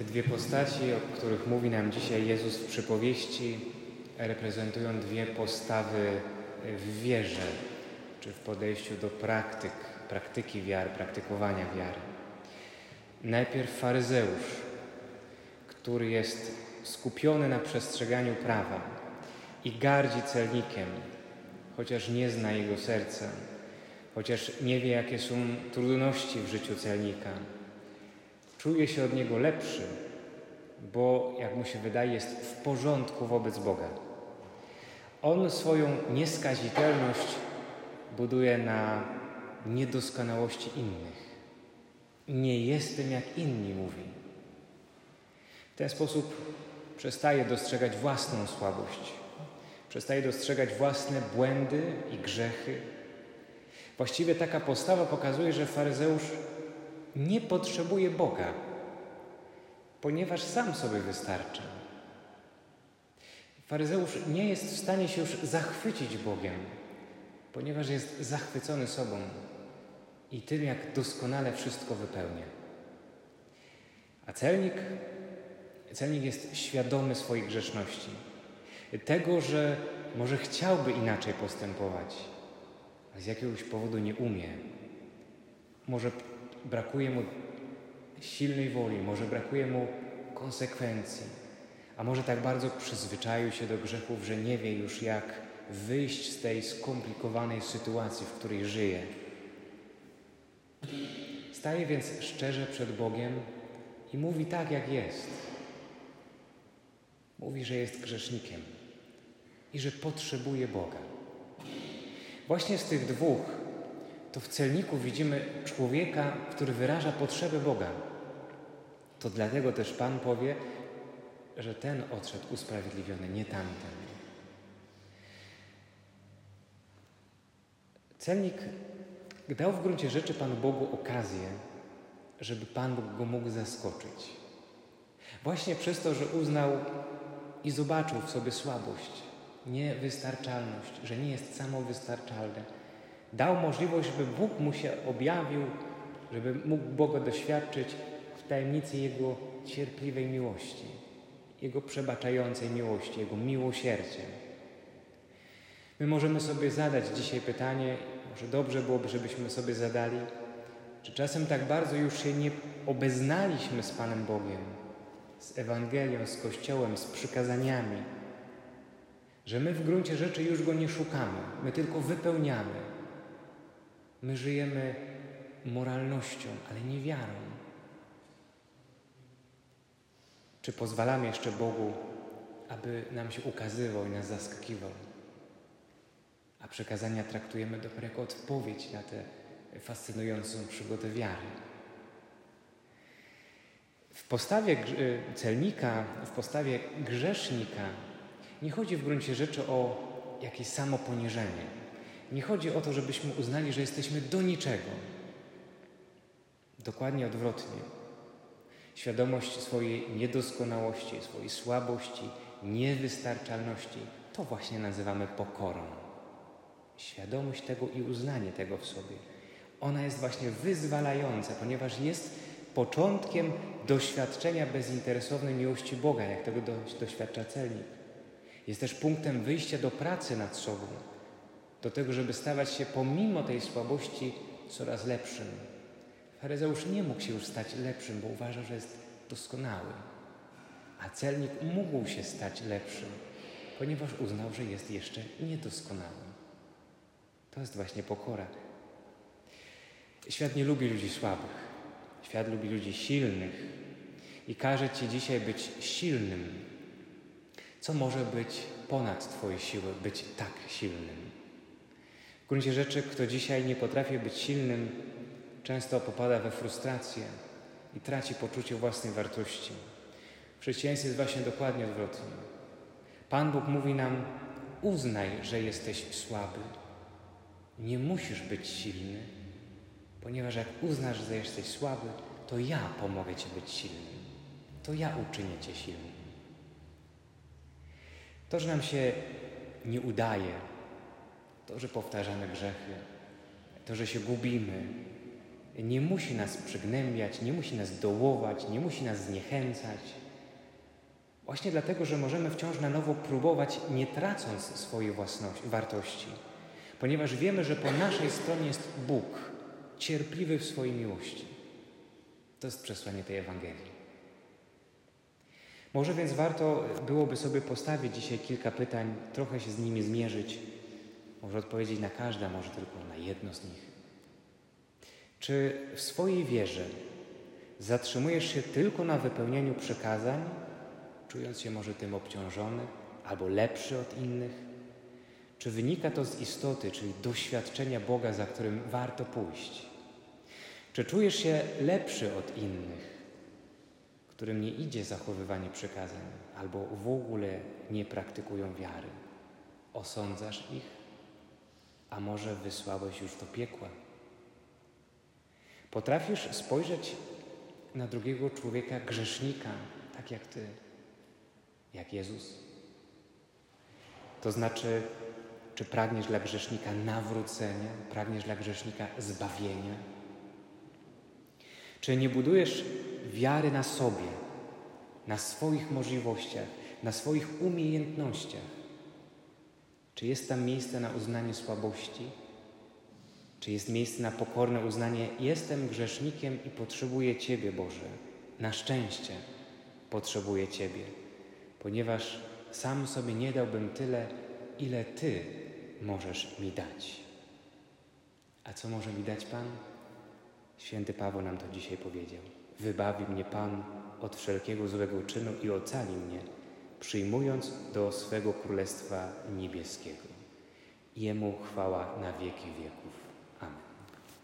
Te dwie postaci, o których mówi nam dzisiaj Jezus w przypowieści, reprezentują dwie postawy w wierze, czy w podejściu do praktyk, praktyki wiary, praktykowania wiary. Najpierw faryzeusz, który jest skupiony na przestrzeganiu prawa i gardzi celnikiem, chociaż nie zna jego serca, chociaż nie wie, jakie są trudności w życiu celnika. Czuje się od niego lepszy, bo, jak mu się wydaje, jest w porządku wobec Boga. On swoją nieskazitelność buduje na niedoskonałości innych. Nie jestem jak inni, mówi. W ten sposób przestaje dostrzegać własną słabość, przestaje dostrzegać własne błędy i grzechy. Właściwie taka postawa pokazuje, że faryzeusz nie potrzebuje Boga, ponieważ sam sobie wystarcza. Faryzeusz nie jest w stanie się już zachwycić Bogiem, ponieważ jest zachwycony sobą i tym, jak doskonale wszystko wypełnia. A celnik, celnik jest świadomy swojej grzeszności, tego, że może chciałby inaczej postępować, ale z jakiegoś powodu nie umie. Może brakuje mu silnej woli, może brakuje mu konsekwencji, a może tak bardzo przyzwyczaił się do grzechów, że nie wie już jak wyjść z tej skomplikowanej sytuacji, w której żyje. Staje więc szczerze przed Bogiem i mówi tak, jak jest. Mówi, że jest grzesznikiem i że potrzebuje Boga. Właśnie z tych dwóch to w celniku widzimy człowieka, który wyraża potrzebę Boga. To dlatego też Pan powie, że ten odszedł usprawiedliwiony, nie tamten. Celnik dał w gruncie rzeczy Panu Bogu okazję, żeby Pan Bóg go mógł zaskoczyć. Właśnie przez to, że uznał i zobaczył w sobie słabość, niewystarczalność, że nie jest samowystarczalny. Dał możliwość, żeby Bóg mu się objawił, żeby mógł Boga doświadczyć w tajemnicy Jego cierpliwej miłości, Jego przebaczającej miłości, Jego miłosierdzia. My możemy sobie zadać dzisiaj pytanie, może dobrze byłoby, żebyśmy sobie zadali, czy czasem tak bardzo już się nie obeznaliśmy z Panem Bogiem, z Ewangelią, z Kościołem, z przykazaniami, że my w gruncie rzeczy już Go nie szukamy, my tylko wypełniamy. My żyjemy moralnością, ale nie wiarą. Czy pozwalamy jeszcze Bogu, aby nam się ukazywał i nas zaskakiwał? A przekazania traktujemy dopiero jako odpowiedź na tę fascynującą przygodę wiary. W postawie celnika, w postawie grzesznika nie chodzi w gruncie rzeczy o jakieś samoponiżenie. Nie chodzi o to, żebyśmy uznali, że jesteśmy do niczego. Dokładnie odwrotnie. Świadomość swojej niedoskonałości, swojej słabości, niewystarczalności to właśnie nazywamy pokorą. Świadomość tego i uznanie tego w sobie. Ona jest właśnie wyzwalająca, ponieważ jest początkiem doświadczenia bezinteresownej miłości Boga, jak tego doświadcza celnik. Jest też punktem wyjścia do pracy nad sobą, do tego, żeby stawać się pomimo tej słabości coraz lepszym. Faryzeusz nie mógł się już stać lepszym, bo uważał, że jest doskonały. A celnik mógł się stać lepszym, ponieważ uznał, że jest jeszcze niedoskonały. To jest właśnie pokora. Świat nie lubi ludzi słabych. Świat lubi ludzi silnych i każe Ci dzisiaj być silnym. Co może być ponad Twoje siły, być tak silnym? Gruncie rzeczy, kto dzisiaj nie potrafi być silnym, często popada we frustrację i traci poczucie własnej wartości. W chrześcijaństwie jest właśnie dokładnie odwrotnie. Pan Bóg mówi nam: uznaj, że jesteś słaby. Nie musisz być silny, ponieważ jak uznasz, że jesteś słaby, to ja pomogę Ci być silnym. To ja uczynię Cię silnym. To, że nam się nie udaje, to, że powtarzamy grzechy, to, że się gubimy, nie musi nas przygnębiać, nie musi nas dołować, nie musi nas zniechęcać. Właśnie dlatego, że możemy wciąż na nowo próbować, nie tracąc swojej własności, wartości, ponieważ wiemy, że po naszej stronie jest Bóg, cierpliwy w swojej miłości. To jest przesłanie tej Ewangelii. Może więc warto byłoby sobie postawić dzisiaj kilka pytań, trochę się z nimi zmierzyć, może odpowiedzieć na każde, może tylko na jedno z nich. Czy w swojej wierze zatrzymujesz się tylko na wypełnieniu przekazań, czując się może tym obciążony albo lepszy od innych? Czy wynika to z istoty, czyli doświadczenia Boga, za którym warto pójść? Czy czujesz się lepszy od innych, którym nie idzie zachowywanie przykazań albo w ogóle nie praktykują wiary? Osądzasz ich? A może wysłałeś już do piekła? Potrafisz spojrzeć na drugiego człowieka, grzesznika, tak jak ty, jak Jezus? To znaczy, czy pragniesz dla grzesznika nawrócenia, pragniesz dla grzesznika zbawienia? Czy nie budujesz wiary na sobie, na swoich możliwościach, na swoich umiejętnościach? Czy jest tam miejsce na uznanie słabości? Czy jest miejsce na pokorne uznanie: Jestem grzesznikiem i potrzebuję Ciebie, Boże? Na szczęście potrzebuję Ciebie, ponieważ sam sobie nie dałbym tyle, ile Ty możesz mi dać. A co może mi dać Pan? Święty Paweł nam to dzisiaj powiedział. Wybawi mnie Pan od wszelkiego złego czynu i ocali mnie, przyjmując do swego Królestwa Niebieskiego. Jemu chwała na wieki wieków.